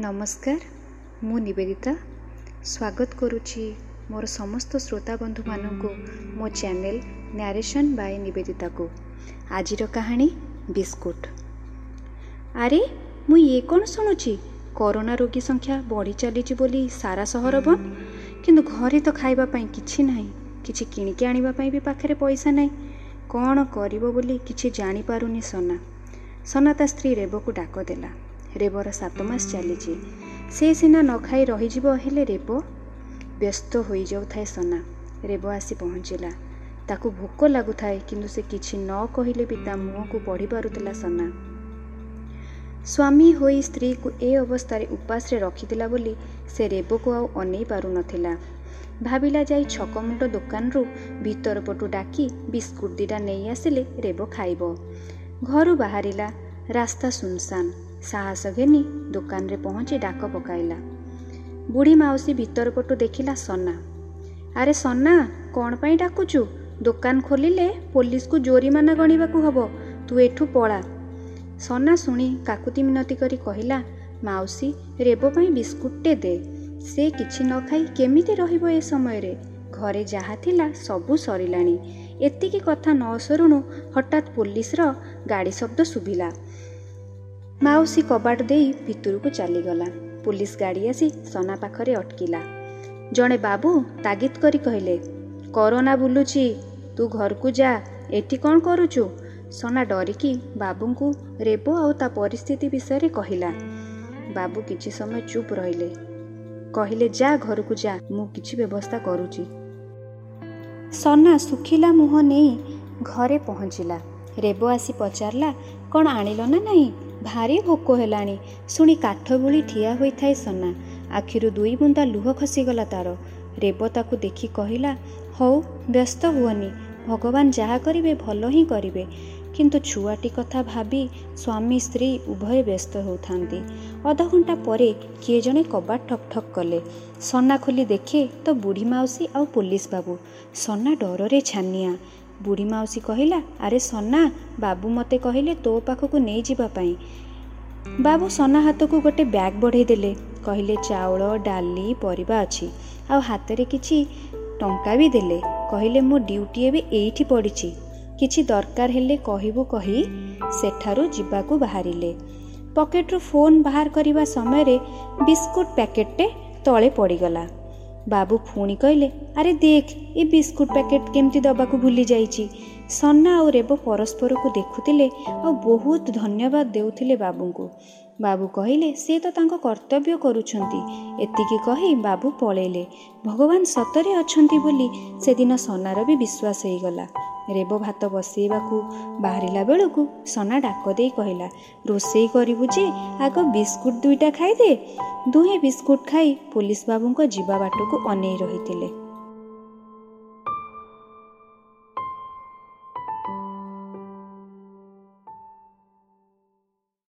ନମସ୍କାର ମୁଁ ନିବେଦିତା। ସ୍ୱାଗତ କରୁଛି ମୋର ସମସ୍ତ ଶ୍ରୋତା ବନ୍ଧୁମାନଙ୍କୁ ମୋ ଚ୍ୟାନେଲ ନ୍ୟାରେସନ୍ ବାଇ ନିବେଦିତାକୁ। ଆଜିର କାହାଣୀ ବିସ୍କୁଟ। ଆରେ ମୁଁ ଇଏ କ'ଣ ଶୁଣୁଛି? କରୋନା ରୋଗୀ ସଂଖ୍ୟା ବଢ଼ି ଚାଲିଛି ବୋଲି ସାରା ସହର ବନ୍ଦ? କିନ୍ତୁ ଘରେ ତ ଖାଇବା ପାଇଁ କିଛି ନାହିଁ କିଛି କିଣିକି ଆଣିବା ପାଇଁ ବି ପାଖରେ ପଇସା ନାହିଁ। କ'ଣ କରିବ ବୋଲି କିଛି ଜାଣିପାରୁନି ସନା। ସନା ତା ସ୍ତ୍ରୀ ରେବକୁ ଡାକ ଦେଲା। ରେବର ସାତ ମାସ ଚାଲିଛି ସେ ସିନା ନ ଖାଇ ରହିଯିବ ହେଲେ ରେବ ବ୍ୟସ୍ତ ହୋଇଯାଉଥାଏ ସନା। ରେବ ଆସି ପହଞ୍ଚିଲା। ତାକୁ ଭୋକ ଲାଗୁଥାଏ କିନ୍ତୁ ସେ କିଛି ନ କହିଲେ ବି ତା ମୁହଁକୁ ପଢ଼ି ପାରୁଥିଲା ସନା। ସ୍ୱାମୀ ହୋଇ ସ୍ତ୍ରୀକୁ ଏ ଅବସ୍ଥାରେ ଉପାସରେ ରଖିଥିଲା ବୋଲି ସେ ରେବକୁ ଆଉ ଅନେଇ ପାରୁନଥିଲା। ଭାବିଲା ଯାଇ ଛକମୁଣ୍ଡ ଦୋକାନରୁ ଭିତର ପଟୁ ଡାକି ବିସ୍କୁଟ ଦିଟା ନେଇ ଆସିଲେ ରେବ ଖାଇବ। ଘରୁ ବାହାରିଲା ରାସ୍ତା ସୁନସାନ। ସାହସ ଘେନି ଦୋକାନରେ ପହଞ୍ଚି ଡାକ ପକାଇଲା। ବୁଢ଼ୀ ମାଉସୀ ଭିତର ପଟୁ ଦେଖିଲା ସନା। ଆରେ ସନା କ'ଣ ପାଇଁ ଡାକୁଛୁ? ଦୋକାନ ଖୋଲିଲେ ପୋଲିସକୁ ଜୋରିମାନା ଗଣିବାକୁ ହବ। ତୁ ଏଠୁ ପଳା। ସନା ଶୁଣି କାକୁତି ମିନତି କରି କହିଲା ମାଉସୀ ରେବ ପାଇଁ ବିସ୍କୁଟଟେ ଦେ। ସେ କିଛି ନ ଖାଇ କେମିତି ରହିବ ଏ ସମୟରେ? ଘରେ ଯାହା ଥିଲା ସବୁ ସରିଲାଣି। ଏତିକି କଥା ନ ସରୁଣୁ ହଠାତ୍ ପୋଲିସର ଗାଡ଼ି ଶବ୍ଦ ଶୁଭିଲା। ମାଉସୀ କବାଟ ଦେଇ ଭିତରକୁ ଚାଲିଗଲା। ପୋଲିସ ଗାଡ଼ି ଆସି ସନା ପାଖରେ ଅଟକିଲା। ଜଣେ ବାବୁ ତାଗିଦ କରି କହିଲେ କରୋନା ବୁଲୁଛି ତୁ ଘରକୁ ଯା ଏଠି କ'ଣ କରୁଛୁ? ସନା ଡରିକି ବାବୁଙ୍କୁ ରେବ ଆଉ ତା ପରିସ୍ଥିତି ବିଷୟରେ କହିଲା। ବାବୁ କିଛି ସମୟ ଚୁପ୍ ରହିଲେ। କହିଲେ ଯା ଘରକୁ ଯା ମୁଁ କିଛି ବ୍ୟବସ୍ଥା କରୁଛି। ସନା ଶୁଖିଲା ମୁହଁ ନେଇ ଘରେ ପହଞ୍ଚିଲା। ରେବ ଆସି ପଚାରିଲା କ'ଣ ଆଣିଲ ନା ନାହିଁ? ଭାରି ଭୋକ ହେଲାଣି। ଶୁଣି କାଠ ଭଳି ଠିଆ ହୋଇଥାଏ ସନା। ଆଖିରୁ ଦୁଇ ବୁନ୍ଦା ଲୁହ ଖସିଗଲା ତାର। ରେବ ତାକୁ ଦେଖି କହିଲା ହଉ ବ୍ୟସ୍ତ ହୁଅନି। ଭଗବାନ ଯାହା କରିବେ ଭଲ ହିଁ କରିବେ କିନ୍ତୁ ଛୁଆଟି କଥା ଭାବି ସ୍ୱାମୀ ସ୍ତ୍ରୀ ଉଭୟ ବ୍ୟସ୍ତ ହେଉଥାନ୍ତି। ଅଧଘଣ୍ଟା ପରେ କିଏ ଜଣେ କବାଟ ଠକ୍ ଠକ୍ କଲେ। ସନା ଖୋଲି ଦେଖେ ତ ବୁଢ଼ୀ ମାଉସୀ ଆଉ ପୋଲିସ ବାବୁ ସନା ଡରରେ ଛାନିଆ। ବୁଢ଼ୀ ମାଉସୀ କହିଲା ଆରେ ସନା ବାବୁ ମୋତେ କହିଲେ ତୋ ପାଖକୁ ନେଇଯିବା ପାଇଁ ବାବୁ ସନା ହାତକୁ ଗୋଟେ ବ୍ୟାଗ୍ ବଢ଼େଇ ଦେଲେ। କହିଲେ ଚାଉଳ ଡାଲି ପରିବା ଅଛି। ଆଉ ହାତରେ କିଛି ଟଙ୍କା ବି ଦେଲେ କହିଲେ ମୋ ଡ୍ୟୁଟି ଏବେ ଏଇଠି ପଡ଼ିଛି। କିଛି ଦରକାର ହେଲେ କହିବୁ କହି ସେଠାରୁ ଯିବାକୁ ବାହାରିଲେ। ପକେଟରୁ ଫୋନ୍ ବାହାର କରିବା ସମୟରେ ବିସ୍କୁଟ ପ୍ୟାକେଟଟେ ତଳେ ପଡ଼ିଗଲା। ବାବୁ ପୁଣି କହିଲେ ଆରେ ଦେଖ ଏ ବିସ୍କୁଟ ପ୍ୟାକେଟ କେମିତି ଦେବାକୁ ଭୁଲି ଯାଇଛି। ସନା ଆଉ ରେବ ପରସ୍ପରକୁ ଦେଖୁଥିଲେ ଆଉ ବହୁତ ଧନ୍ୟବାଦ ଦେଉଥିଲେ ବାବୁଙ୍କୁ। ବାବୁ କହିଲେ ସେ ତ ତାଙ୍କ କର୍ତ୍ତବ୍ୟ କରୁଛନ୍ତି ଏତିକି କହି ବାବୁ ପଳେଇଲେ। ଭଗବାନ ସତରେ ଅଛନ୍ତି ବୋଲି ସେଦିନ ସନାର ବି ବିଶ୍ୱାସ ହେଇଗଲା। ରେବ ଭାତ ବସେଇବାକୁ ବାହାରିଲା ବେଳକୁ ସନା ଡାକ ଦେଇ କହିଲା ରୋଷେଇ କରିବୁ ଯେ ଆଗ ବିସ୍କୁଟ ଦୁଇଟା ଖାଇଦେ। ଦୁହେଁ ବିସ୍କୁଟ ଖାଇ ପୋଲିସ ବାବୁଙ୍କ ଯିବା ବାଟକୁ ଅନେଇ ରହିଥିଲେ।